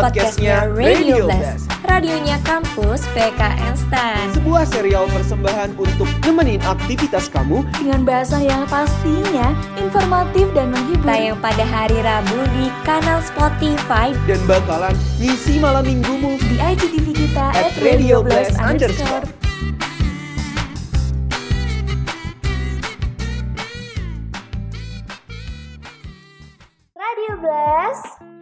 podcastnya Radio Blast. Radionya kampus PKN STAN. Sebuah serial persembahan untuk nemenin aktivitas kamu dengan bahasa yang pastinya informatif dan menghibur. Tayang pada hari Rabu di kanal Spotify dan bakalan ngisi malam minggumu di IGTV kita at Radio Blast underscore.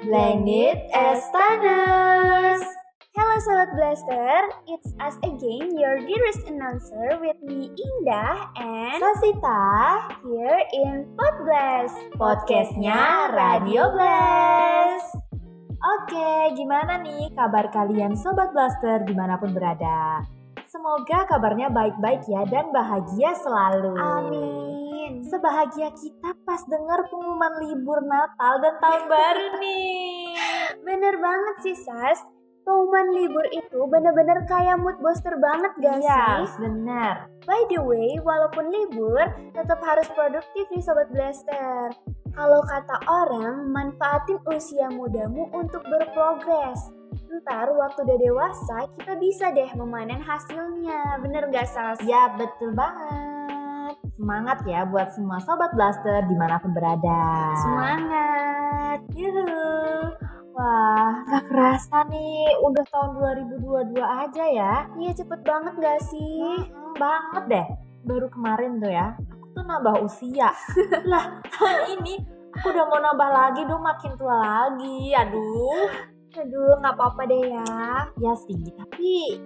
Blended as Tanners. Hello Sobat Blaster, it's us again, your dearest announcer with me Indah and Sasita here in Pod Blast, podcastnya Radio Blast. Oke, gimana nih kabar kalian Sobat Blaster di mana pun berada? Semoga kabarnya baik-baik ya dan bahagia selalu. Amin. Sebahagia kita pas dengar pengumuman libur Natal dan Tahun Baru nih. Bener banget sih Sas. Pengumuman libur itu bener-bener kayak mood booster banget gak yes, sih? bener. By the way, walaupun libur, tetap harus produktif nih Sobat Blaster. Kalau kata orang, manfaatin usia mudamu untuk berprogres. Ntar waktu udah dewasa, kita bisa deh memanen hasilnya. Bener gak Sas? Ya, betul banget. Semangat ya buat semua Sobat Blaster di mana pun berada. Semangat! Yuhu. Wah, gak kerasa nih, udah tahun 2022 aja ya. Iya cepet banget gak sih? Hmm, banget deh. Baru kemarin tuh ya, aku tuh nambah usia. lah, tahun ini aku udah mau nambah lagi dong, makin tua lagi. Aduh. Aduh, gak apa-apa deh ya. Ya sih, tapi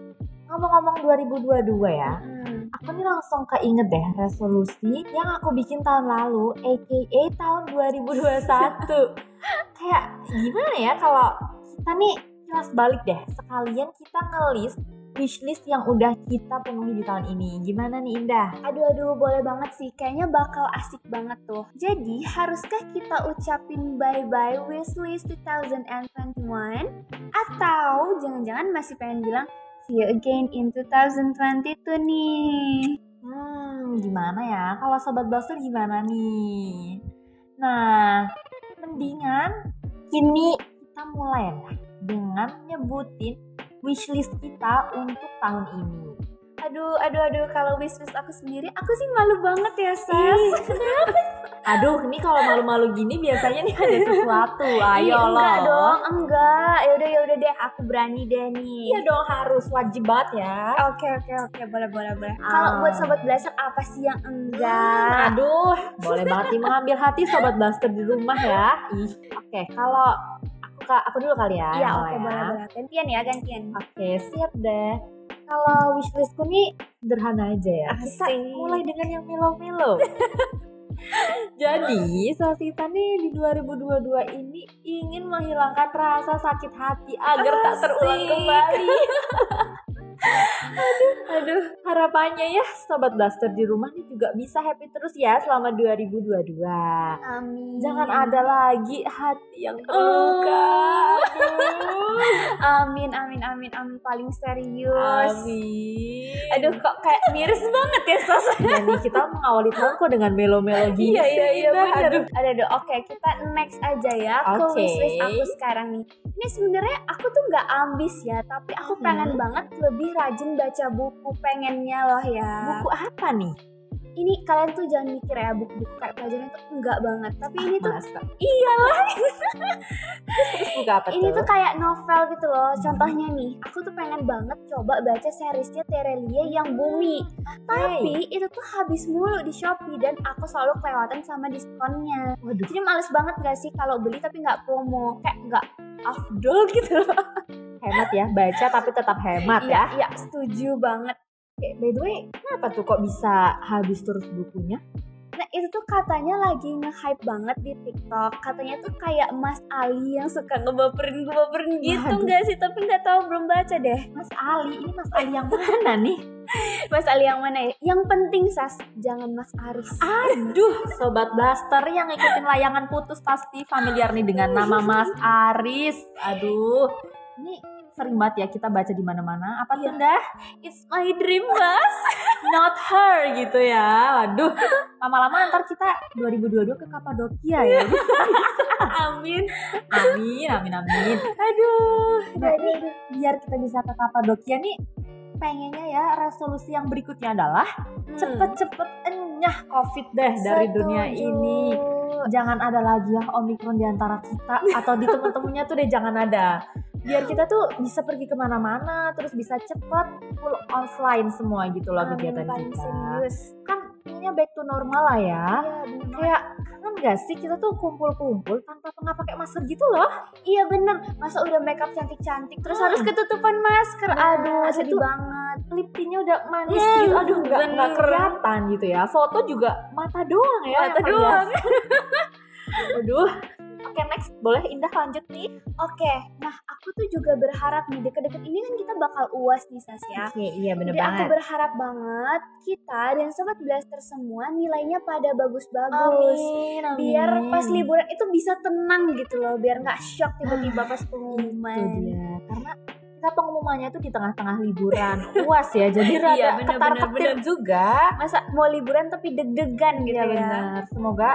ngomong-ngomong 2022 ya, Hmm. aku nih langsung keinget deh resolusi yang aku bikin tahun lalu, aka tahun 2021. Kayak gimana ya kalau kita nih kelas balik deh, sekalian kita ngelis wishlist yang udah kita penuhi di tahun ini. Gimana nih Indah? Aduh aduh boleh banget sih Kayaknya bakal asik banget tuh Jadi haruskah kita ucapin bye-bye wishlist 2021 Atau jangan-jangan masih pengen bilang See you again in 2022 nih Hmm, gimana ya? Kalau sobat blaster gimana nih? Nah, mendingan kini kita mulai lah dengan nyebutin wishlist kita untuk tahun ini. Aduh aduh aduh Kalau wishlist aku sendiri Aku sih malu banget ya Sas Ih, Aduh, ini kalau malu-malu gini biasanya nih ada sesuatu. Ih, Ayo Enggak loh. dong Enggak Yaudah yaudah deh Aku berani deh nih Iya dong harus wajib banget ya. Oke oke oke boleh boleh boleh. Ah. Kalau buat sobat blaster apa sih yang enggak? Hmm, aduh, boleh banget nih mengambil hati sobat blaster di rumah ya. Ih, oke, kalau aku dulu kali ya. Iya oke awal ya. boleh boleh. Gantian ya gantian. Oke, siap deh. Kalau wishlistku nih sederhana aja ya. Kita Asik. mulai dengan yang melo-melo. Jadi, Sasita nih di 2022 ini ingin menghilangkan rasa sakit hati agar tak terulang Asik. kembali. aduh, aduh, harapannya ya Sobat Blaster di rumah nih juga bisa happy terus ya selama 2022. Amin. Jangan ada lagi hati yang terluka. Aduh. Amin amin amin amin paling serius. Amin. Aduh kok kayak miris banget ya sos. Dan nih kita mengawali tahun kok dengan melo-melo gini Iya iya iya bener. Aduh. Aduh, aduh oke kita next aja ya ke Oke. wishlist aku sekarang nih. Ini sebenarnya aku tuh nggak ambis ya, tapi aku pengen banget lebih rajin baca buku pengennya loh ya. Buku apa nih? ini kalian tuh jangan mikir ya buku-buku kayak pelajaran itu enggak banget tapi ini tuh Masa? iyalah buku apa ini tuh? kayak novel gitu loh contohnya nih aku tuh pengen banget coba baca seriesnya Terelia yang bumi tapi itu tuh habis mulu di Shopee dan aku selalu kelewatan sama diskonnya Waduh. jadi males banget gak sih kalau beli tapi nggak promo kayak nggak afdol gitu loh Hemat ya, baca tapi tetap hemat ya. iya iya setuju banget Oke, by the way, kenapa tuh kok bisa habis terus bukunya? Nah itu tuh katanya lagi nge-hype banget di TikTok. Katanya tuh kayak Mas Ali yang suka ngebaperin ngebaperin gitu Waduh. nggak sih? Tapi nggak tahu belum baca deh. Mas Ali, ini Mas Ali yang mana nih? Mas Ali yang mana ya? Yang penting Sas, jangan Mas Aris. Aduh, Sobat Blaster yang ngikutin layangan putus pasti familiar nih dengan nama Mas Aris. Aduh, ini sering banget ya kita baca di mana-mana. Apa tuh Iya. dah? It's my dream, Mas. Not her gitu ya. Waduh. Lama-lama ntar kita 2022 ke Kapadokia ya. Amin. amin, amin, amin. Aduh. Nah, ini biar kita bisa ke Kapadokia nih pengennya ya resolusi yang berikutnya adalah Hmm. cepet-cepet enyah covid deh dari dunia Setuju. ini jangan ada lagi yang omikron di antara kita atau di temen-temennya tuh deh jangan ada. Biar kita tuh bisa pergi ke mana-mana terus bisa cepet full offline semua gitu loh kegiatan kita. serius. kan intinya back to normal lah ya. Iya, kayak gak sih kita tuh kumpul-kumpul tanpa nggak pakai masker gitu loh Iya bener, masa udah makeup cantik-cantik terus Hmm. harus ketutupan masker. Nah, Aduh, itu sedih banget. lip tintnya udah manis Hmm, gitu aduh nggak nggak kelihatan gitu ya foto juga mata doang ya Mata yang doang. aduh oke next. Boleh Indah lanjut nih? Oke, nah aku tuh juga berharap nih deket-deket ini kan kita bakal uas nih Sas ya. oke iya bener Jadi aku banget. berharap banget kita dan sobat blaster semua nilainya pada bagus-bagus. amin amin. Biar pas liburan itu bisa tenang gitu loh, biar nggak shock tiba-tiba pas itu pengumuman. dia. Karena kita pengumumannya tuh di tengah-tengah liburan. Uas ya jadi rada Iya, bener, ketar bener, ketir juga. Masa mau liburan tapi deg-degan gitu Iya ya. benar semoga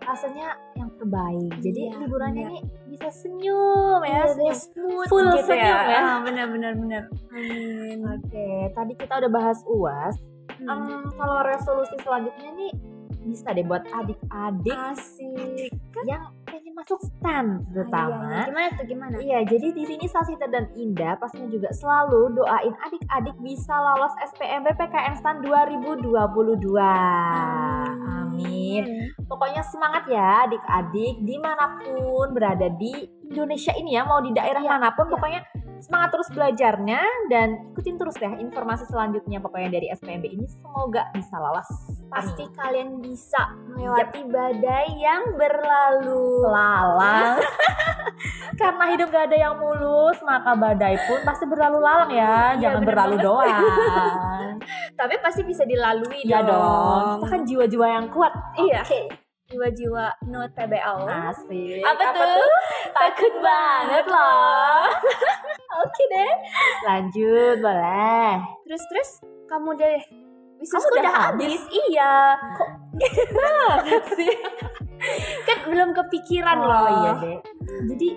hasilnya yang terbaik jadi Iya, liburannya bener. ini bisa senyum ya Iya, senyum smooth full gitu senyum ya. Ah, benar benar benar. Amin. Oke, tadi kita udah bahas UAS. Hmm. Em, kalau resolusi selanjutnya nih bisa deh buat adik-adik Asik. yang pengen masuk STAN Iya, terutama. iya. Gimana tuh gimana? Iya, jadi di sini Sasita dan Indah pastinya juga selalu doain adik-adik bisa lolos SPMB PKN STAN 2022. Amin. Pokoknya semangat ya adik-adik di mana pun berada di Indonesia ini ya mau di daerah Iya, mana pun iya. pokoknya semangat terus belajarnya dan ikutin terus deh informasi selanjutnya pokoknya dari SPMB ini semoga bisa lolos Pasti Amin. kalian bisa melewati badai yang berlalu. lalang karena hidup gak ada yang mulus maka badai pun pasti berlalu lalang ya Iya, jangan berlalu banget. doang Tapi pasti bisa dilalui ya dong dong. kita kan jiwa-jiwa yang kuat Iya. Jiwa-jiwa not PBL. asik Apa, tuh? Takut banget loh. Oke deh. Lanjut boleh. Terus terus kamu deh. Wisnu Kamu udah udah habis. Iya. sih? Kan belum kepikiran oh loh. iya deh. Jadi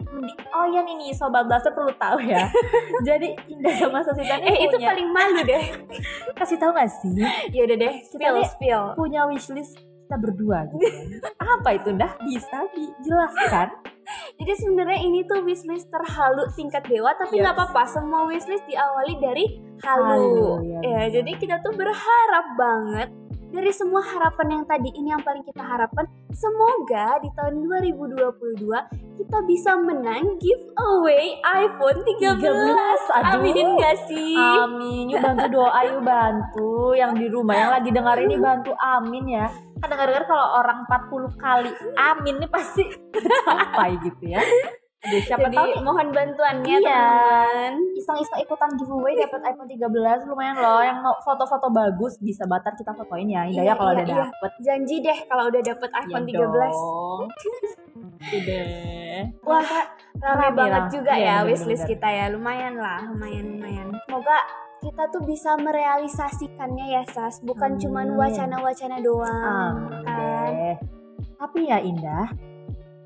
oh ya nih nih sobat blaster perlu tahu ya. Jadi Indah sama Sasita Eh itu punya- paling malu deh. kasih tahu gak sih ya udah deh, spill nih- spill. punya wishlist kita berdua gitu. Apa itu Dah? Bisa dijelaskan? Jadi sebenarnya ini tuh wishlist terhalu tingkat dewa, tapi Yes. nggak apa-apa. Semua wishlist diawali dari Halu, halu. ya ya, jadi kita tuh berharap banget dari semua harapan yang tadi ini yang paling kita harapkan, semoga di tahun 2022 kita bisa menang giveaway iPhone 13. 13, aduh. Aminin gak sih? Amin. Yuk bantu doa, yuk bantu. Yang di rumah yang lagi dengar ini bantu amin ya. Kan dengar-dengar kalau orang 40 kali amin nih pasti tercapai gitu ya. Aduh, siapa Jadi tahu mohon bantuannya Iya. teman-teman. iseng-iseng ikutan giveaway dapat iPhone 13 lumayan loh yang mau foto-foto bagus bisa batar kita fotoin ya Indah Iya, ya kalau iya, udah iya. dapet Janji deh kalau udah dapet iPhone Iya 13. dong. Udah. Wah, rame, Rame banget juga Iya, ya wishlist kita ya. Lumayan lah, lumayan lumayan. Semoga kita tuh bisa merealisasikannya ya Sas, bukan Amin. cuman wacana-wacana doang. Amin kan? Tapi ya Indah,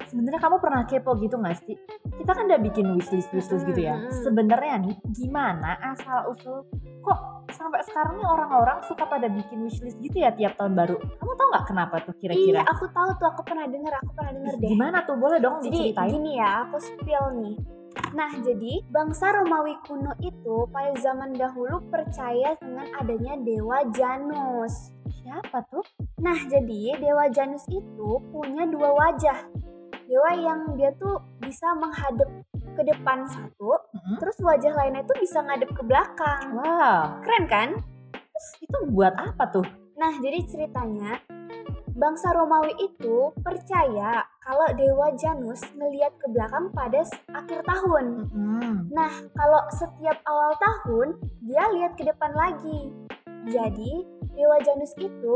sebenarnya kamu pernah kepo gitu gak sih? Kita kan udah bikin wishlist wishlist gitu ya. Sebenarnya nih, gimana asal usul kok sampai sekarang nih orang-orang suka pada bikin wishlist gitu ya tiap tahun baru? Kamu tahu nggak kenapa tuh Iya, kira-kira? aku tahu tuh, aku pernah denger, aku pernah denger deh. Gimana tuh? Boleh dong Jadi diceritain? gini ya, aku spill nih. Nah, jadi bangsa Romawi kuno itu pada zaman dahulu percaya dengan adanya dewa Janus. Siapa tuh? Nah, jadi Dewa Janus itu punya dua wajah. Dewa yang dia tuh bisa menghadap ke depan satu, Mm-mm. terus wajah lainnya tuh bisa ngadep ke belakang. Wow, Keren kan? terus itu buat apa tuh? Nah, jadi ceritanya bangsa Romawi itu percaya kalau Dewa Janus ngelihat ke belakang pada akhir tahun. Mm-mm. Nah, kalau setiap awal tahun dia lihat ke depan lagi. Jadi, Dewa Janus itu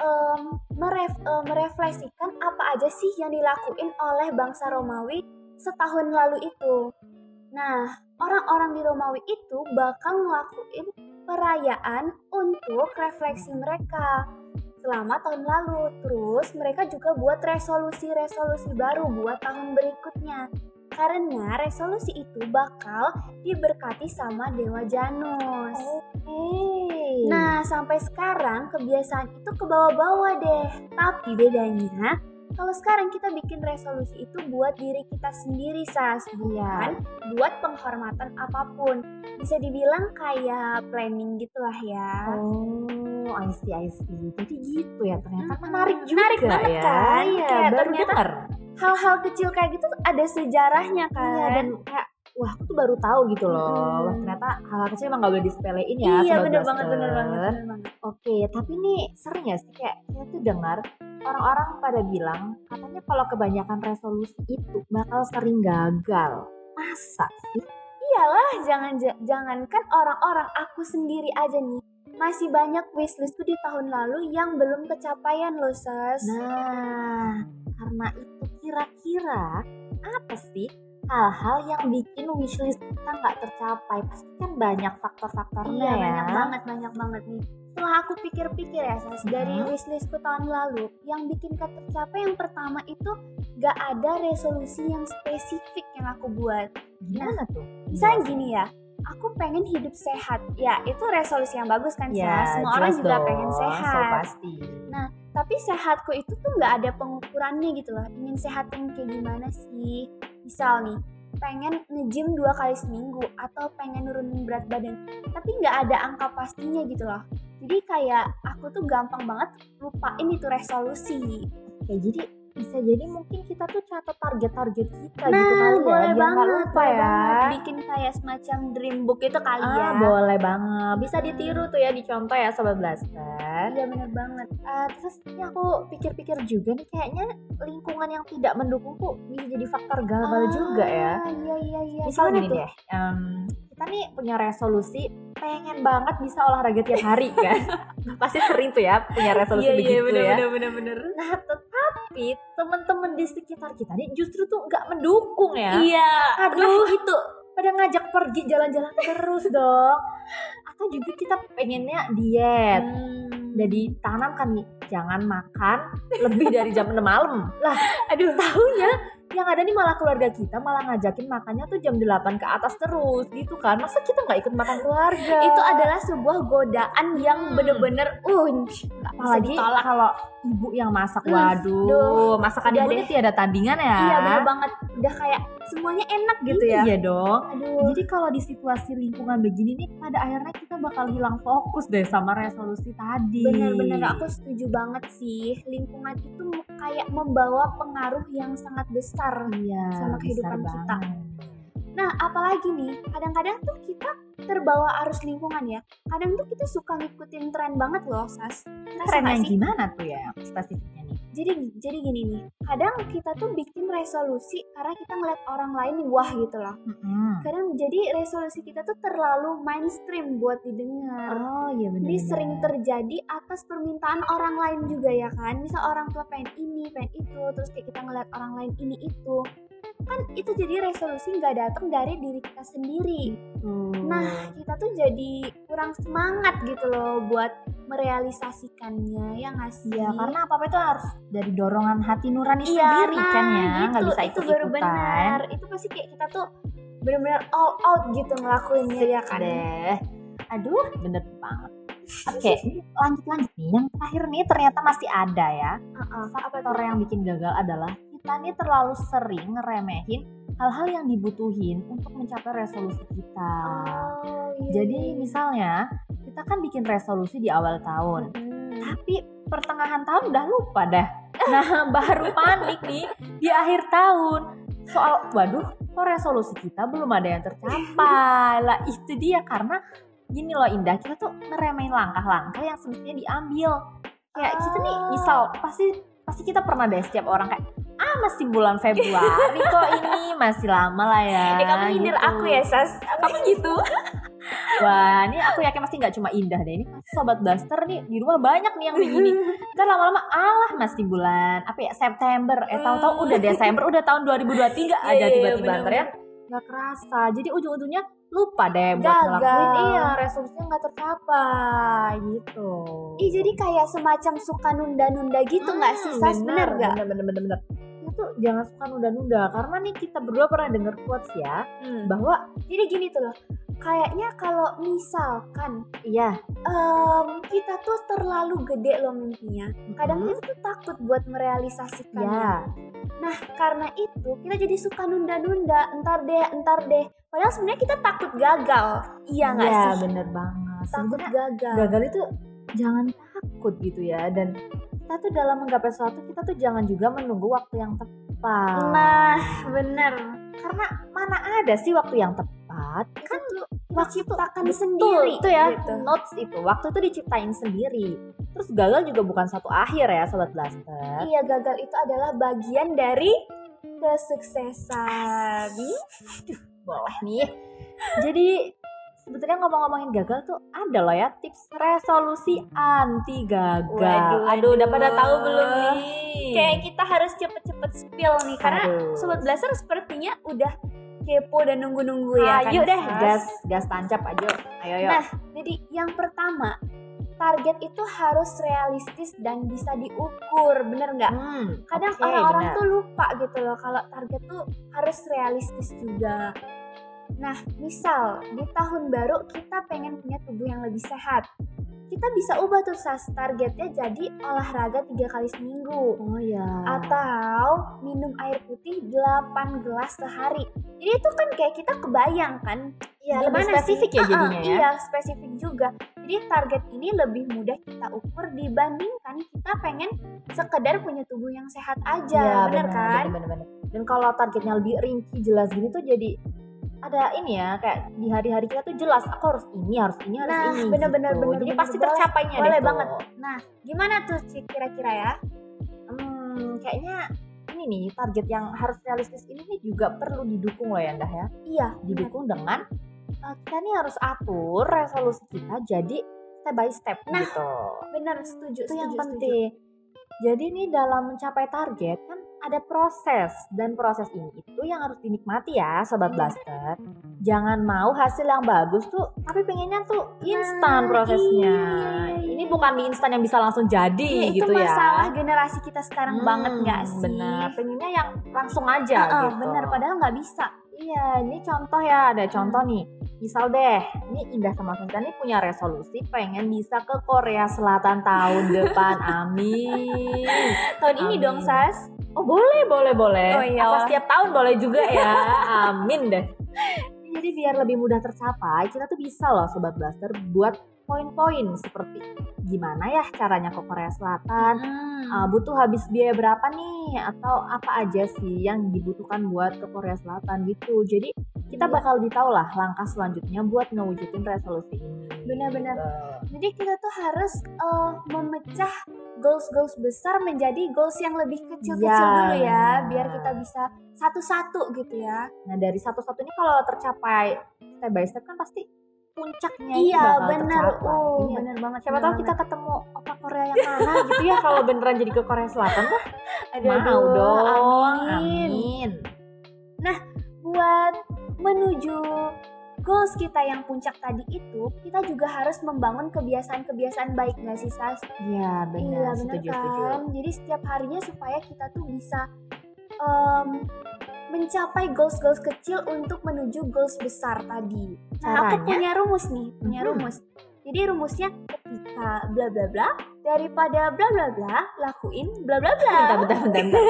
em, meref- eh, merefleksikan apa aja sih yang dilakuin oleh bangsa Romawi setahun lalu itu. Nah, orang-orang di Romawi itu bakal ngelakuin perayaan untuk refleksi mereka selama tahun lalu. Terus mereka juga buat resolusi-resolusi baru buat tahun berikutnya. Karena resolusi itu bakal diberkati sama Dewa Janus. Hey. Nah, sampai sekarang kebiasaan itu ke bawah-bawah deh. Tapi bedanya, kalau sekarang kita bikin resolusi itu buat diri kita sendiri, Sas. Bukan buat penghormatan apa pun. Bisa dibilang kayak planning gitulah ya. Oh, I see, I see. Jadi gitu ya, ternyata Mm-mm. menarik juga Menarik banget ya. kan? Iya, Kayak baru ternyata denger. Hal-hal kecil kayak gitu ada sejarahnya kan. Iya, dan kayak wah aku tuh baru tahu gitu loh. Mm-mm. Wah, ternyata hal kecil emang gak boleh disepelein ya. iya, bener banget, bener banget, bener banget. Oke, tapi nih sering ya sih kayak kita tuh dengar orang-orang pada bilang katanya kalau kebanyakan resolusi itu bakal sering gagal. Masa sih? Iyalah, jangan jangankan orang-orang aku sendiri aja nih. Masih banyak wishlistku di tahun lalu yang belum kecapaian loh, Sas. Nah, karena itu kira-kira apa sih hal-hal yang bikin wishlist kita nggak tercapai? Pasti kan banyak faktor-faktornya Iya, ya. banyak banget, banyak banget nih. Setelah aku pikir-pikir ya, Sas, dari Mhm. wishlistku tahun lalu, yang bikin gak tercapai yang pertama itu gak ada resolusi yang spesifik yang aku buat. Gimana tuh? Misalnya Jelasin. gini ya, aku pengen hidup sehat. Ya, itu resolusi yang bagus kan, Ya, Sas? Semua orang juga dong. pengen So sehat. pasti. Tapi sehatku itu tuh nggak ada pengukurannya gitu loh. Ingin sehat yang kayak gimana sih? Misal nih, pengen nge-gym dua kali seminggu atau pengen nurunin berat badan. Tapi nggak ada angka pastinya gitu loh. Jadi kayak aku tuh gampang banget lupain itu resolusi. Oke, jadi bisa jadi mungkin kita tuh catat target-target kita nah, gitu kali ya, boleh biar nggak banget, lupa boleh ya. banget. Bikin kayak semacam dream book itu kali Ah, ya. boleh banget. Bisa ditiru tuh ya, dicontoh ya Sobat Blaster. Iya bener banget. Eh, terus ini aku pikir-pikir juga nih kayaknya lingkungan yang tidak mendukung tuh bisa jadi faktor gagal juga ya. Ah, Iya iya iya. Misalnya gini tuh? deh, em, kita nih punya resolusi pengen banget bisa olahraga tiap hari kan. Pasti sering tuh ya punya resolusi Iya iya begitu bener ya. bener bener bener. Nah tetapi teman-teman di sekitar kita nih justru tuh nggak mendukung ya. Iya. Aduh itu pada ngajak pergi jalan-jalan terus dong. Atau juga kita pengennya diet. Hmm. Udah ditanamkan nih jangan makan lebih dari jam 6 malam. Lah aduh tahunya yang ada nih malah keluarga kita malah ngajakin makannya tuh jam 8 ke atas terus gitu kan. Masa kita nggak ikut makan keluarga? itu adalah sebuah godaan yang Hmm. bener-bener uh nggak bisa apalagi kalau ibu yang masak. Hmm, Waduh, duh, masakan ibu ini tiada tandingan ya. iya bener banget udah kayak semuanya enak gitu ya Iya dong. aduh Jadi kalau di situasi lingkungan begini nih, pada akhirnya kita bakal hilang fokus deh sama resolusi tadi. bener-bener aku setuju banget sih lingkungan itu kayak membawa pengaruh yang sangat besar iya, sama kehidupan besar kita. banget. Nah apalagi nih kadang-kadang tuh kita terbawa arus lingkungan ya. Kadang tuh kita suka ngikutin tren banget loh sas. Tren yang gimana tuh ya spesifiknya nih? jadi jadi gini nih kadang kita tuh bikin resolusi karena kita ngeliat orang lain wah gitu loh. Mm-mm. kadang jadi resolusi kita tuh terlalu mainstream buat didengar. Oh iya benar. jadi sering terjadi atas permintaan orang lain juga ya kan. Misal orang tua pengen ini pengen itu terus kayak kita ngeliat orang lain ini itu kan itu jadi resolusi nggak datang dari diri kita sendiri nah kita tuh jadi kurang semangat gitu loh buat merealisasikannya ya nggak sih ya karena apa apa itu harus dari dorongan hati nurani Iya, sendiri nah, kan ya, gitu. nggak bisa itu ikut baru benar itu pasti kayak kita tuh benar-benar all out gitu ngelakuinnya ya kan Deh. Aduh, bener banget. Oke, lanjut lanjut nih. Yang terakhir nih ternyata masih ada ya. Heeh. Faktor yang bikin gagal adalah kita nih terlalu sering ngeremehin hal-hal yang dibutuhin untuk mencapai resolusi kita. Oh, iya, Jadi iya. misalnya kita kan bikin resolusi di awal tahun, Hmm. tapi pertengahan tahun udah lupa dah. Nah baru panik nih di akhir tahun. Soal, waduh, kok resolusi kita belum ada yang tercapai. Lah itu dia karena gini loh Indah, kita tuh ngeremehin langkah-langkah yang semestinya diambil. Kayak kita nih, Ah. misal pasti pasti kita pernah deh setiap orang kayak ah masih bulan Februari kok ini masih lama lah ya. Eh kamu nyindir gitu. aku ya Sas Kamu gitu Wah, ini aku yakin pasti nggak cuma Indah deh. Ini sobat blaster nih di rumah banyak nih yang begini. Ntar lama-lama alah masih bulan apa ya September. Eh tahu-tahu udah Desember, udah tahun 2023 aja Iya, iya, tiba-tiba ntar ya. nggak kerasa jadi ujung-ujungnya lupa deh buat Gagal. ngelakuin iya resolusinya nggak tercapai gitu Ih jadi kayak semacam suka nunda-nunda gitu nggak sih Sas? Bener nggak? bener bener bener bener tuh jangan suka nunda-nunda karena nih kita berdua pernah denger quotes ya Hmm. bahwa Jadi gini tuh loh, kayaknya kalau misalkan iya em, kita tuh terlalu gede loh mimpinya, kadang Mhm. kita tuh takut buat merealisasikannya. ya Nah karena itu kita jadi suka nunda-nunda, entar deh, entar deh. Padahal sebenarnya kita takut gagal, iya nggak Iya, sih? bener banget Takut Sebenarnya gagal. gagal itu jangan takut gitu ya dan kita tuh dalam menggapai sesuatu kita tuh jangan juga menunggu waktu yang tepat Nah bener. karena mana ada sih waktu yang tepat Kan tuh waktu itu betul, sendiri. itu ya gitu. notes itu waktu itu diciptain sendiri terus gagal juga bukan satu akhir ya sobat blaster Iya gagal itu adalah bagian dari kesuksesan. boleh nih jadi sebetulnya ngomong-ngomongin gagal tuh ada loh ya tips resolusi anti gagal Waduh, aduh udah aduh. pada tahu belum nih Kayak kita harus cepet-cepet spill nih karena Harus. sobat blaster sepertinya udah kepo dan nunggu-nunggu ya. ayo kan, deh Sas? gas gas tancap aja ayo ayo Nah, jadi yang pertama target itu harus realistis dan bisa diukur, bener nggak? Hmm, Kadang orang-orang benar. tuh lupa gitu loh kalau target tuh harus realistis juga. Nah, misal di tahun baru kita pengen punya tubuh yang lebih sehat. Kita bisa ubah tuh sas targetnya jadi olahraga tiga kali seminggu oh ya atau minum air putih 8 gelas sehari. Jadi itu kan kayak kita kebayang kan Iya, lebih spesifik sih? ya jadinya ya. Iya, spesifik juga. Jadi target ini lebih mudah kita ukur dibandingkan kita pengen sekedar punya tubuh yang sehat aja, Iya, bener kan? Bener, bener. Dan kalau targetnya lebih rinci jelas gini tuh jadi ada ini ya kayak di hari-hari kita tuh jelas aku harus ini harus ini harus Nah, ini bener-bener, gitu. bener, jadi bener. pasti Boleh, tercapainya boleh deh tuh. banget. Nah, gimana tuh Ci, kira-kira ya? hmm, kayaknya ini nih target yang harus realistis ini nih juga perlu didukung loh ya Ndah ya Iya, didukung dengan uh, kita nih harus atur resolusi kita jadi step by step Nah, gitu bener setuju, itu yang setuju, setuju. penting. Jadi nih dalam mencapai target kan ada proses dan proses ini itu yang harus dinikmati ya sobat Iya. blaster. Jangan mau hasil yang bagus tuh tapi pengennya tuh Nah, instan prosesnya. iya, iya, Ini bukan mie instan yang bisa langsung jadi Iya, itu gitu ya. masalah generasi kita sekarang Hmm, banget nggak sih? Benar, pengennya yang langsung aja Heeh, gitu. bener, padahal nggak bisa. Iya, ini contoh ya, ada contoh nih. Misal deh, ini Indah sama Sinta nih punya resolusi pengen bisa ke Korea Selatan tahun depan. Amin. Tahun ini Amin. dong, Sas. Oh boleh, boleh, boleh. Oh, iya. Apa setiap tahun boleh juga ya. Amin deh. Jadi biar lebih mudah tercapai, kita tuh bisa loh Sobat Blaster buat poin-poin seperti gimana ya caranya ke Korea Selatan, Hmm. uh, butuh habis biaya berapa nih atau apa aja sih yang dibutuhkan buat ke Korea Selatan gitu. Jadi kita Iya. bakal lebih tahu lah langkah selanjutnya buat ngewujudin resolusi ini. Benar-benar. Gitu. Jadi kita tuh harus eh, memecah goals-goals besar menjadi goals yang lebih kecil-kecil Ya. dulu ya, biar kita bisa satu-satu gitu ya. Nah dari satu-satu ini kalau tercapai step by step kan pasti puncaknya iya, tercapai. Oh, Iya. bener banget. Siapa bener tahu kita ketemu opa Korea yang mana gitu ya kalau beneran jadi ke Korea Selatan wah Aduh, mau dong. Amin. Amin. Buat menuju goals kita yang puncak tadi itu, kita juga harus membangun kebiasaan-kebiasaan baik nggak sih, Sas? Iya iya, benar, bener setuju, kan? setuju. Jadi setiap harinya supaya kita tuh bisa em, mencapai goals-goals kecil untuk menuju goals besar tadi. Nah, aku punya rumus nih, punya rumus. Jadi rumusnya ketika bla bla bla daripada bla bla bla lakuin bla bla bla. Bentar, bentar, bentar, bentar.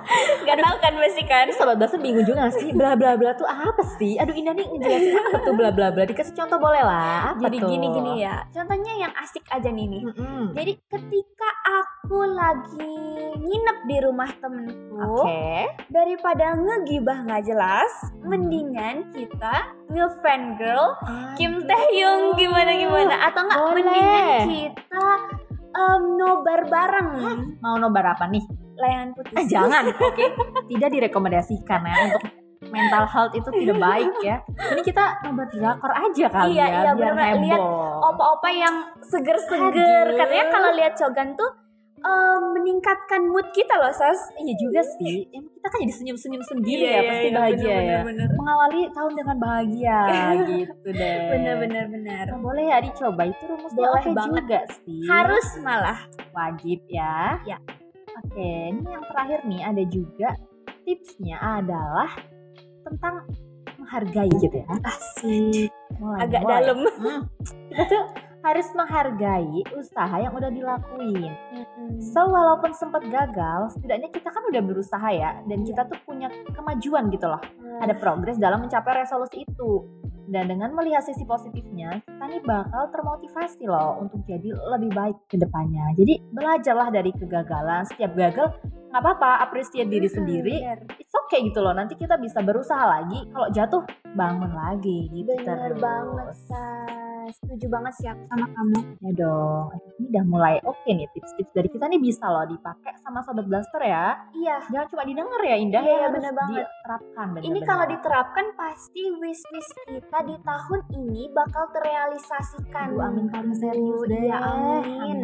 Gak tahu kan pasti kan? Sobat bahasa bingung juga sih? Bla bla bla tuh apa sih? Aduh Indah nih ngejelasin apa tuh bla bla bla. Dikasih contoh boleh lah. Apa Jadi tuh? gini gini ya. Contohnya yang asik aja nih nih. Mm-mm. Jadi ketika aku lagi nginep di rumah temenku, Oke. daripada ngegibah nggak jelas, mendingan kita ngefan girl Kim Taehyung gimana gimana atau nggak mendingan kita em, nobar bareng Mau nobar apa nih? layangan putih. Ah, jangan, oke. Tidak direkomendasikan ya untuk mental health itu tidak baik ya. Ini kita nobar drakor aja kali Iya, ya, iya, biar bener-bener. Lihat heboh. Opa-opa yang seger-seger katanya kalau lihat Cogan tuh eh, meningkatkan mood kita loh, Sas. Iya juga sih. Emang kita kan jadi senyum-senyum sendiri Iya, ya, iya, pasti iya, bahagia bener, ya. bener, bener. Mengawali tahun dengan bahagia gitu deh. Bener bener bener. Nah, boleh ya dicoba itu rumusnya Boleh oke banget. juga sih. Harus malah. wajib ya. Ya. Oke, ini yang terakhir nih ada juga tipsnya adalah tentang menghargai gitu ya. Asik. Mulai, Agak mulai. dalam. Hmm. Kita tuh harus menghargai usaha yang udah dilakuin. So walaupun sempat gagal, setidaknya kita kan udah berusaha ya, dan kita tuh punya kemajuan gitu loh. Ada progres dalam mencapai resolusi itu. Dan dengan melihat sisi positifnya, kita nih bakal termotivasi loh untuk jadi lebih baik ke depannya. Jadi belajarlah dari kegagalan. Setiap gagal nggak apa-apa, appreciate diri sendiri. bener. It's okay gitu loh. Nanti kita bisa berusaha lagi. Kalau jatuh, bangun lagi gitu Bener terus. banget, Sas. Setuju banget sih aku sama kamu. Ya dong. Ini udah mulai oke nih tips-tips dari kita nih bisa loh dipakai sama sobat blaster ya. Iya. Jangan cuma didengar ya Indah. Iya, harus bener banget. Diterapkan Ini bener-bener. kalau diterapkan pasti wish-wish kita di tahun ini bakal terrealisasikan. Aduh, amin paling serius deh. Iya, amin.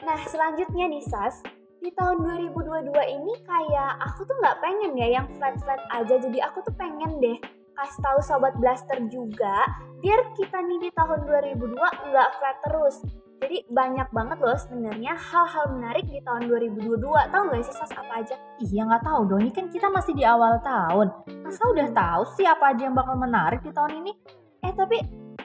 Nah, selanjutnya nih, Sas. Di tahun 2022 ini kayak aku tuh nggak pengen ya yang flat-flat aja. Jadi aku tuh pengen deh kasih tahu sobat blaster juga biar kita nih di tahun 2002 nggak flat terus. Jadi banyak banget loh sebenarnya hal-hal menarik di tahun 2022. Tahu nggak sih Sas apa aja? Iya nggak tahu dong. Ini kan kita masih di awal tahun. Masa udah tahu sih apa aja yang bakal menarik di tahun ini? Eh tapi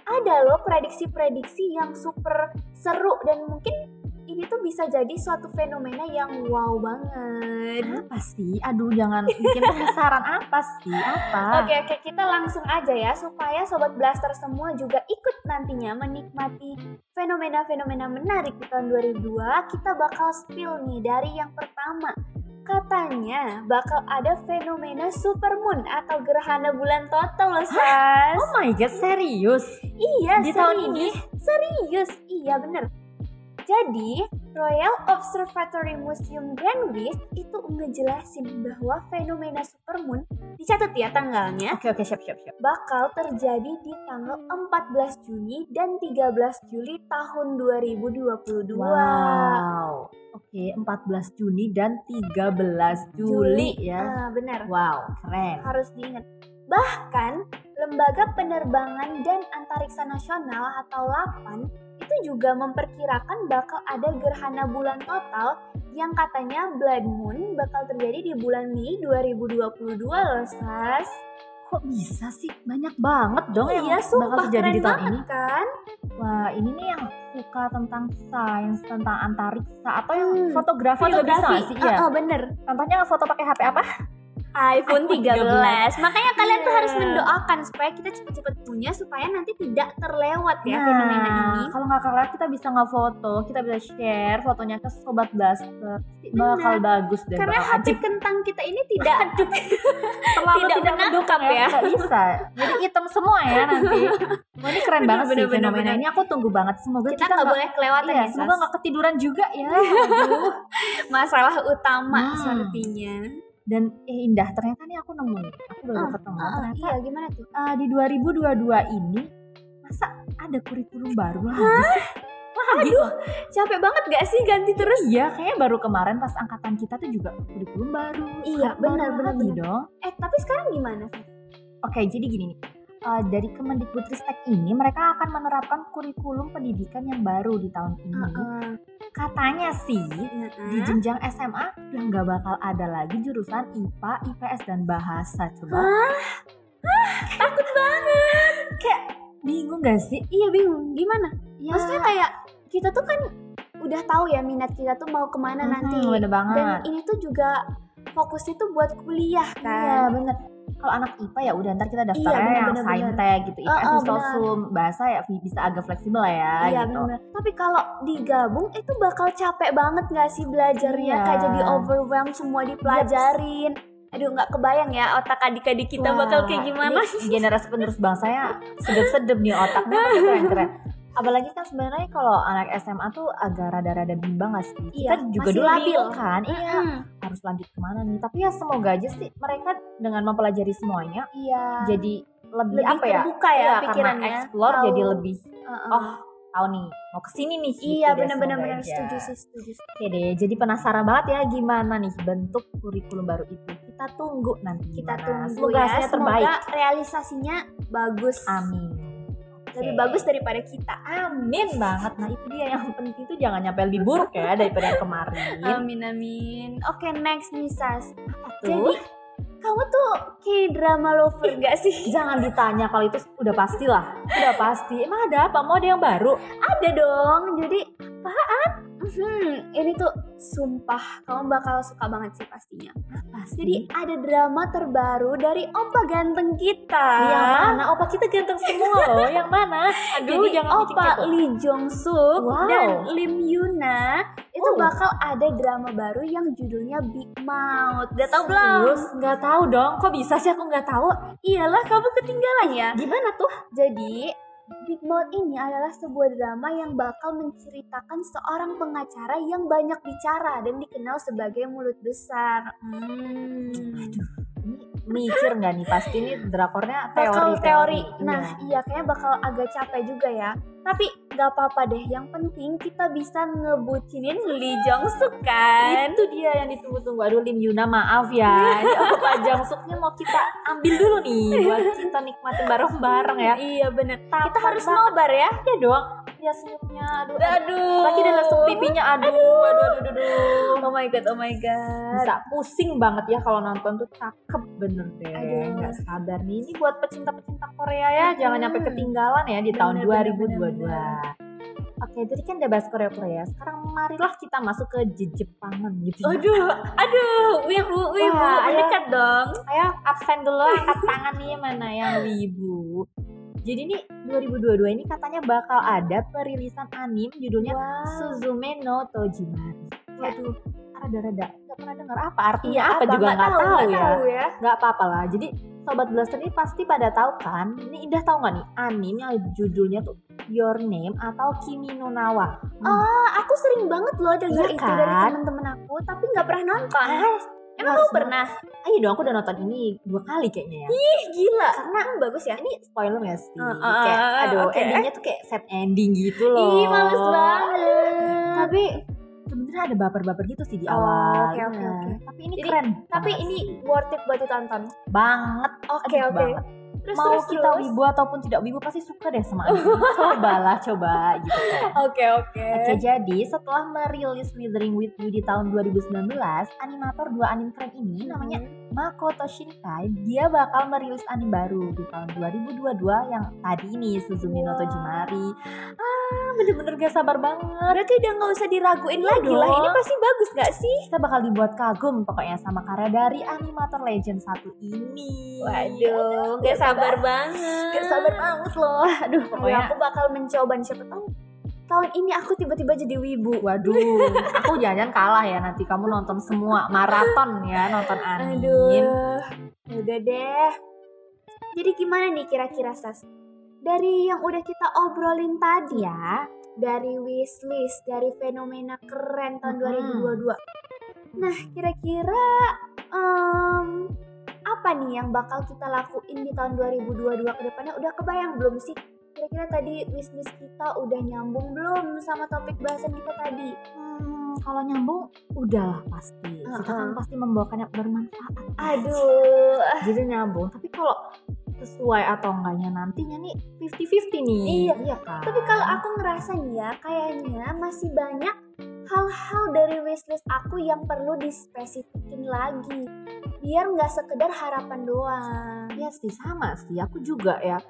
ada loh prediksi-prediksi yang super seru dan mungkin ini tuh bisa jadi suatu fenomena yang wow banget. Apa sih? Aduh jangan bikin penasaran apa sih? Apa? Oke oke kita langsung aja ya supaya sobat blaster semua juga ikut nantinya menikmati fenomena-fenomena menarik di tahun 2002 kita bakal spill nih dari yang pertama katanya bakal ada fenomena supermoon atau gerhana bulan total loh Sas Oh my god, serius? iya Di tahun ini? serius iya bener jadi Royal Observatory Museum Greenwich itu ngejelasin bahwa fenomena supermoon dicatat ya tanggalnya Oke oke siap siap siap. bakal terjadi di tanggal 14 Juni dan 13 Juli tahun 2022. Wow. Oke, 14 Juni dan 13 Juli, ya. Ah, benar. Wow, keren. Harus diingat. Bahkan Lembaga Penerbangan dan Antariksa Nasional atau LAPAN itu juga memperkirakan bakal ada gerhana bulan total yang katanya blood moon bakal terjadi di bulan Mei 2022 loh, Sas. Kok bisa sih? Banyak banget dong yang iya, bakal sumpah terjadi di tahun banget ini. kan? Wah, ini nih yang suka tentang sains, tentang antariksa atau yang Hmm, fotografi, juga bisa sih? Iya. Ah, ah, bener. Contohnya foto pakai HP apa? iPhone iPhone 13. 13. Makanya kalian tuh Iya. harus mendoakan supaya kita cepet-cepet punya supaya nanti tidak terlewat ya Nah, fenomena ini. Kalau nggak kelewat kita bisa ngefoto, kita bisa share fotonya ke sobat blaster. Bakal bagus deh. Karena hati kentang kita ini tidak terlalu tidak tidak, menangkap mendukung ya. Nggak bisa. Jadi hitam semua ya nanti. Wah, ini keren Bener, banget sih bener, bener, fenomena bener. ini. Aku tunggu banget. Semoga kita kita, nggak nggak boleh kelewatan Iya, ya. semoga nggak ketiduran juga ya. Aduh. Masalah utama Hmm. sepertinya. Dan eh, indah ternyata nih aku nemu nih. Aku baru Ah, ketemu. Ah, ternyata iya gimana tuh? eh, di 2022 ini masa ada kurikulum baru lagi sih? Aduh, capek banget gak sih ganti terus? Iya, kayaknya baru kemarin pas angkatan kita tuh juga kurikulum baru. Iya, Sekarang benar, baru benar, lagi benar. dong. Eh tapi sekarang gimana? Sas? Oke, jadi gini nih. Eh, dari Kemendikbudristek ini mereka akan menerapkan kurikulum pendidikan yang baru di tahun ini. Heeh. Katanya sih di Heeh. jenjang SMA udah nggak bakal ada lagi jurusan IPA, IPS dan bahasa. Coba Takut banget. kayak bingung gak sih? Iya bingung. Gimana? Ya, Maksudnya kayak kita tuh kan udah tahu ya minat kita tuh mau ke mana mhm, nanti. bener banget. Dan ini tuh juga fokusnya tuh buat kuliah Iya kan. bener. Kalau anak IPA ya udah ntar kita daftar Iya, bener, yang saintek gitu. IPS oh, di sosum, bahasa ya bisa agak fleksibel lah ya Iya gitu. bener. Tapi kalau digabung itu bakal capek banget gak sih belajarnya? Iya. Kayak jadi overwhelmed semua dipelajarin. Aduh nggak kebayang ya otak adik-adik kita Wah, bakal kayak gimana. generasi penerus bangsa ya sedep-sedep nih otaknya keren-keren. Apalagi kan sebenarnya kalau anak SMA tuh agak rada-rada bimbang gak sih? Iya, Kita juga dulu labil. kan, iya Hmm, harus lanjut ke mana nih? Tapi ya semoga aja sih mereka dengan mempelajari semuanya Iya. jadi lebih, Lebih apa ya? terbuka ya Iya, pikirannya. Karena explore Tahu. jadi lebih Heeh. oh tahu nih mau ke sini nih. gitu Iya benar-benar benar setuju sih setuju. Oke deh, jadi penasaran banget ya gimana nih bentuk kurikulum baru itu. Kita tunggu nanti. Kita gimana. tunggu Semoga ya. Semoga terbaik. realisasinya bagus. Amin. Lebih bagus daripada kita. Amin banget. Nah itu dia yang penting tuh jangan nyampe lebih buruk ya daripada yang kemarin. Amin amin. Oke next nih Sas. Tuh. Jadi kamu tuh kayak drama lover gak sih? Jangan ditanya kalau itu udah pasti lah. Udah pasti. Emang ada apa? Mau ada yang baru? Ada dong. Jadi apaan? Hmm, ini tuh sumpah kamu bakal suka banget sih pastinya. Pasti. Jadi ada drama terbaru dari opa ganteng kita. yang mana? Opa kita ganteng semua loh. Yang mana? Aduh, Jadi jangan opa. Lee Jong Suk Wow. dan Lim Yuna itu Oh. bakal ada drama baru yang judulnya Big Mouth. Gak tau belum? Nggak tahu dong. Kok bisa sih aku nggak tahu? Iyalah kamu ketinggalan ya. Gimana tuh? Jadi Big Mouth ini adalah sebuah drama yang bakal menceritakan seorang pengacara yang banyak bicara dan dikenal sebagai mulut besar. Hmm. Ini mikir nggak nih? Pasti ini drakornya teori. bakal teori. Iya. Nah, iya kayaknya bakal agak capek juga ya. Tapi nggak apa-apa deh. Yang penting kita bisa ngebucinin Lee Jong Suk kan. Itu dia yang ditunggu-tunggu. Aduh Lim Yuna maaf ya. Ini Opa Jangsuknya mau kita ambil dulu nih buat kita nikmatin bareng-bareng ya. Iya bener. Kita Tapan harus banget. nobar ya. ya dong. Ya senyumnya. Aduh. Aduh. Lagi udah langsung pipinya. Aduh. Aduh. Aduh. Aduh. aduh. Oh my god, oh my god. Bisa pusing banget ya kalau nonton tuh cakep bener deh. Aduh. Nggak sabar nih. Ini buat pecinta-pecinta Korea ya. Jangan Hmm. nyampe ketinggalan ya di tahun Bener, bener, 2022. bener, Oke, tadi kan udah bahas Korea-Korea. Sekarang marilah kita masuk ke Jepangan gitu. Aduh, aduh, wibu, wibu, Wah, ayo. mendekat dong. Ayo absen dulu angkat tangan nih mana yang wibu. Jadi nih 2022 ini katanya bakal ada perilisan anim judulnya Wow. Suzume no Tojimari. Waduh, Rada-rada nggak pernah dengar apa artinya iya apa, juga nggak tahu, ya. tahu ya. Nggak apa-apa lah. Jadi sobat blaster ini pasti pada tahu kan? Ini Indah tahu nggak nih anim yang judulnya tuh Your Name atau Kimi no Nawa. Hmm. Ah, aku sering banget loh denger Iya itu dari kan? teman-teman aku, tapi nggak pernah nonton. Ah, Emang kamu pernah? Ayo dong, aku udah nonton ini dua kali kayaknya ya. Ih, gila. Karena bagus ya. Ini spoiler gak sih? Uh, uh, kayak, aduh, oke. endingnya tuh kayak sad ending gitu loh. Ih, males banget. Tapi sebenarnya ada baper-baper gitu sih di Oh, awal. oke, oke, Iya. oke. Tapi ini Jadi, keren. tapi ini worth it buat ditonton. banget. Oke, Aduh, oke. banget. Terus Mau terus, kita terus. wibu ataupun tidak wibu pasti suka deh sama anime. Cobalah, coba gitu kan. Oke, oke. Oke, jadi setelah merilis Withering with You di tahun 2019, animator dua anime keren ini namanya Makoto Shinkai, dia bakal merilis anime baru di tahun 2022 yang tadi ini Suzume no Wow. Tojimari. Ah, bener-bener gak sabar banget. Berarti udah nggak usah diraguin Iya lagi lah. Ini pasti bagus gak sih? Kita bakal dibuat kagum pokoknya sama karya dari animator legend satu ini. Waduh, gak sabar banget. Gak sabar banget loh. Aduh, Pokoknya pokoknya aku bakal mencoba nih, siapa tahu tahun ini aku tiba-tiba jadi wibu. Waduh, aku jangan kalah ya nanti kamu nonton semua maraton ya nonton anime. Aduh, udah deh. Jadi gimana nih kira-kira Sas? Dari yang udah kita obrolin tadi ya, dari wishlist, dari fenomena keren tahun Mm-mm. 2022. Nah, kira-kira em, apa nih yang bakal kita lakuin di tahun 2022 ke depannya? Udah kebayang belum sih? Kira-kira tadi wishlist kita udah nyambung belum sama topik bahasan kita tadi? Hmm, kalau nyambung udahlah pasti. Kita kan pasti membawakannya bermanfaat. Aduh, Jadi nyambung. Tapi kalau sesuai atau enggaknya nantinya nih 50-50 nih. Iya. kan? Tapi kalau aku ngerasa nih ya, kayaknya masih banyak hal-hal dari wishlist aku yang perlu dispesifikin lagi. Biar nggak sekedar harapan doang. Iya sih sama sih. Aku juga ya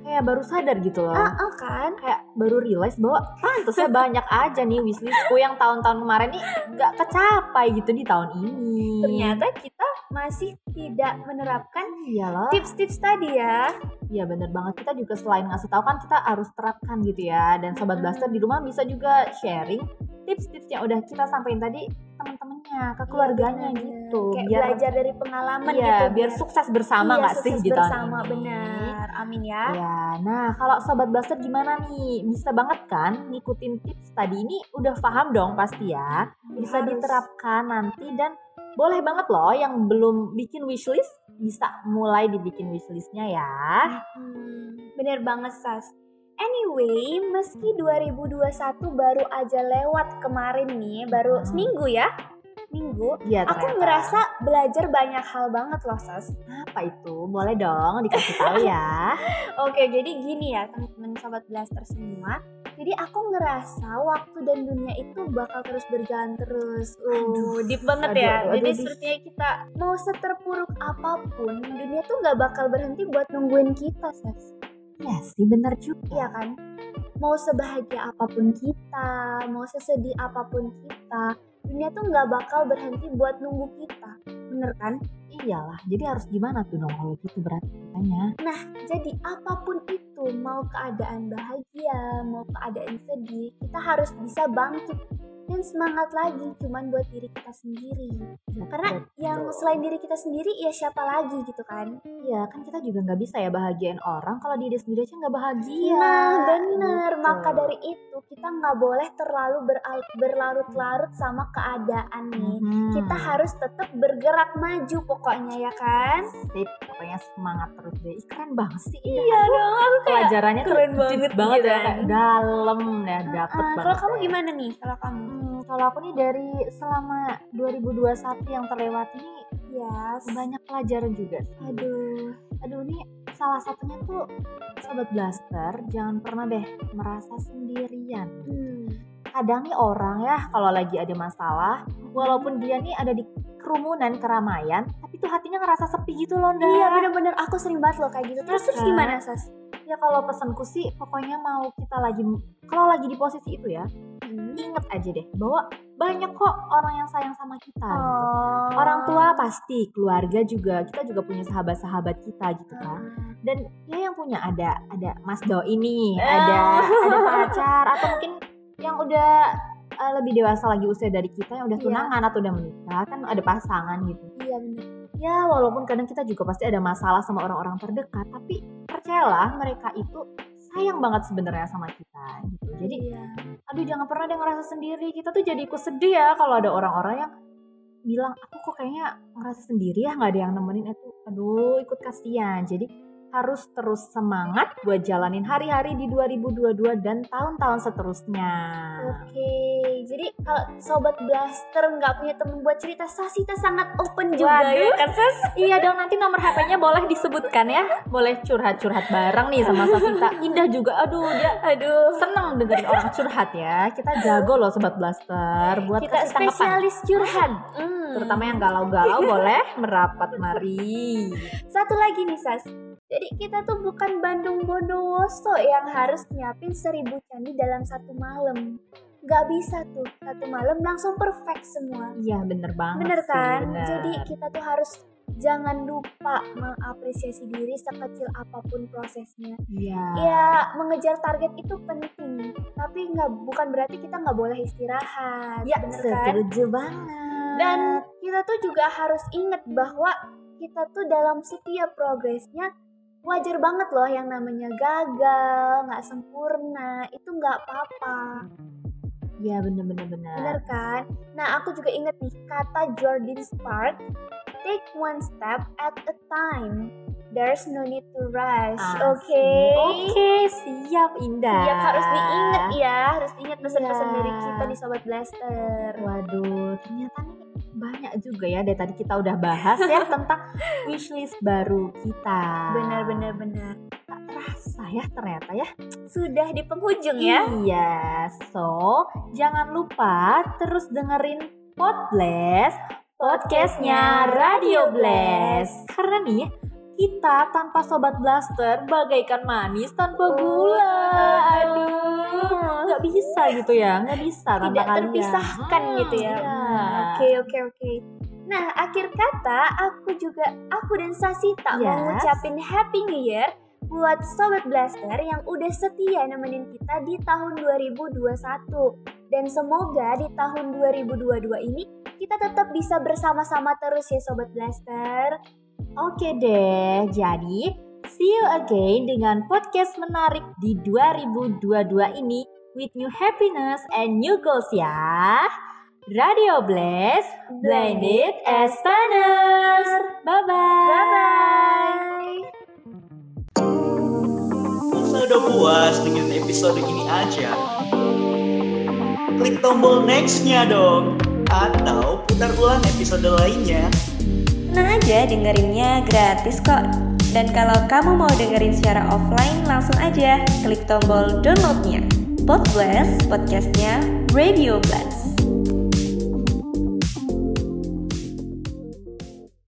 kayak baru sadar gitu loh. Ah, ah, kan? kayak baru realize bahwa pantasnya banyak aja nih wishlistku yang tahun-tahun kemarin nih nggak kecapai gitu di tahun ini. Ternyata kita masih tidak menerapkan iya loh. tips-tips tadi ya. Iya bener banget kita juga selain ngasih tahu kan kita harus terapkan gitu ya dan sobat blaster di rumah bisa juga sharing tips-tips yang udah kita sampaikan tadi teman-temannya ke keluarganya Iya, bener. gitu Kayak biar belajar dari pengalaman iya, gitu. biar sukses bersama Iya, sih sukses di tahun bersama, ini benar. Amin ya. Ya, nah kalau sobat blaster gimana nih? Bisa banget kan ngikutin tips tadi ini udah paham dong pasti ya. Bisa Harus. diterapkan nanti dan boleh banget loh yang belum bikin wishlist bisa mulai dibikin wishlistnya ya. Hmm, bener banget Sas. Anyway, meski 2021 baru aja lewat kemarin nih, baru Hmm. seminggu ya. Minggu, Iya aku ngerasa belajar banyak hal banget loh, Sas. apa itu? Boleh dong dikasih tahu ya. Oke, jadi gini ya teman-teman sobat blaster semua. Jadi aku ngerasa waktu dan dunia itu bakal terus berjalan terus. Uh, deep banget aduh, ya. aduh, jadi aduh, sepertinya kita mau seterpuruk apa pun, dunia tuh nggak bakal berhenti buat nungguin kita, Sas. Iya sih bener juga. Iya kan? Mau sebahagia apa pun kita, mau sesedih apa pun kita, dunia tuh nggak bakal berhenti buat nunggu kita. Bener kan? Iyalah, jadi harus gimana tuh dong kalau gitu berarti katanya. Jadi apa pun itu, mau keadaan bahagia, mau keadaan sedih, kita harus bisa bangkit dan semangat lagi cuman buat diri kita sendiri. Karena yang selain diri kita sendiri ya siapa lagi gitu kan? Iya kan kita juga nggak bisa ya bahagiain orang kalau diri sendiri aja nggak bahagia. Nah bener, Gitu. maka dari itu kita nggak boleh terlalu berlarut-larut sama keadaan nih. Mhm. Kita harus tetap bergerak maju pokoknya ya kan? Sip, pokoknya semangat terus deh. Ih, keren banget sih. Iya dong, aku kayak Pelajarannya keren banget banget gitu ya, kan. kayak dalam ya, dapet Ah, banget. kalau kamu gimana nih? Kalau kamu? Hmm, kalau aku nih dari selama 2021 yang terlewat ini Ya, banyak pelajaran juga sih. aduh. Aduh nih salah satunya tuh sobat blaster jangan pernah deh merasa sendirian. Hmm. Kadang nih orang ya kalau lagi ada masalah, walaupun dia nih ada di kerumunan keramaian, tapi tuh hatinya ngerasa sepi gitu loh, Nda. Iya bener-bener aku sering banget loh kayak gitu. Terus terus kan? gimana Sas? Ya kalau pesanku sih pokoknya mau kita lagi kalau lagi di posisi itu ya, inget aja deh bahwa banyak kok orang yang sayang sama kita gitu. Oh. Orang tua pasti, keluarga juga, kita juga punya sahabat-sahabat kita gitu kan. Dan ya yang punya ada ada Mas Do ini, Eh. ada ada pacar atau mungkin yang udah uh, lebih dewasa lagi usia dari kita yang udah Iya. tunangan atau udah menikah kan ada pasangan gitu. Iya bener. Ya walaupun kadang kita juga pasti ada masalah sama orang-orang terdekat, tapi percayalah mereka itu sayang banget sebenarnya sama kita gitu. Jadi iya. aduh jangan pernah deh ngerasa sendiri kita tuh jadi ikut sedih ya kalau ada orang-orang yang bilang aku kok kayaknya ngerasa sendiri ya nggak ada yang nemenin itu aduh ikut kasihan jadi harus terus semangat buat jalanin hari-hari di 2022 dan tahun-tahun seterusnya Oke, jadi kalau sobat blaster nggak punya temen buat cerita, Sasita sangat open juga Waduh. ya kan Sas? iya dong nanti nomor HP-nya boleh disebutkan ya boleh curhat-curhat bareng nih sama Sasita indah juga aduh dia Aduh, seneng dengerin orang curhat ya kita jago loh sobat blaster buat kita kasih tanggapan spesialis curhat. Hmm. terutama yang galau-galau boleh merapat mari Satu lagi nih Sas. Jadi kita tuh bukan Bandung Bondowoso yang harus nyiapin seribu candi dalam satu malam. Gak bisa tuh, satu malam langsung perfect semua. iya bener banget Bener sih, kan? bener. Jadi kita tuh harus jangan lupa mengapresiasi diri sekecil apa pun prosesnya. iya Ya mengejar target itu penting, tapi nggak bukan berarti kita nggak boleh istirahat. ya bener kan? setuju banget Dan kita tuh juga harus ingat bahwa kita tuh dalam setiap progresnya wajar banget loh yang namanya gagal, nggak sempurna, itu nggak apa-apa, iya bener bener bener kan? Nah aku juga inget nih kata Jordan Spark, take one step at a time. There's no need to rush, oke? Asik. oke siap indah Siap harus diinget ya, harus diingat pesan-pesan Iya. dari kita di Sobat Blaster. waduh ternyata nih banyak juga ya dari tadi kita udah bahas ya tentang wishlist baru kita Benar benar benar. tak terasa ya ternyata ya Sudah di penghujung ya. Iya, so jangan lupa terus dengerin Podblast, podcastnya Radio Blast. Karena nih, kita tanpa Sobat Blaster bagaikan manis tanpa gula. Aduh, nggak bisa gitu ya, nggak bisa Tidak terpisahkan Hmm, gitu ya. iya. Oke oke oke. Nah akhir kata aku juga aku dan Sasita mau Yes. ngucapin Happy New Year buat Sobat Blaster yang udah setia nemenin kita di tahun 2021 dan semoga di tahun 2022 ini kita tetap bisa bersama-sama terus ya Sobat Blaster. Oke deh, jadi see you again dengan podcast menarik di 2022 ini with new happiness and new goals ya. Radio Blast, blended as funners. Bye bye. Bye bye. Masa udah puas dengerin episode ini aja. Klik tombol next-nya dong. Atau putar ulang episode lainnya. Tenang aja dengerinnya gratis kok. Dan kalau kamu mau dengerin secara offline langsung aja klik tombol downloadnya. Podblast, podcastnya Radio Blast.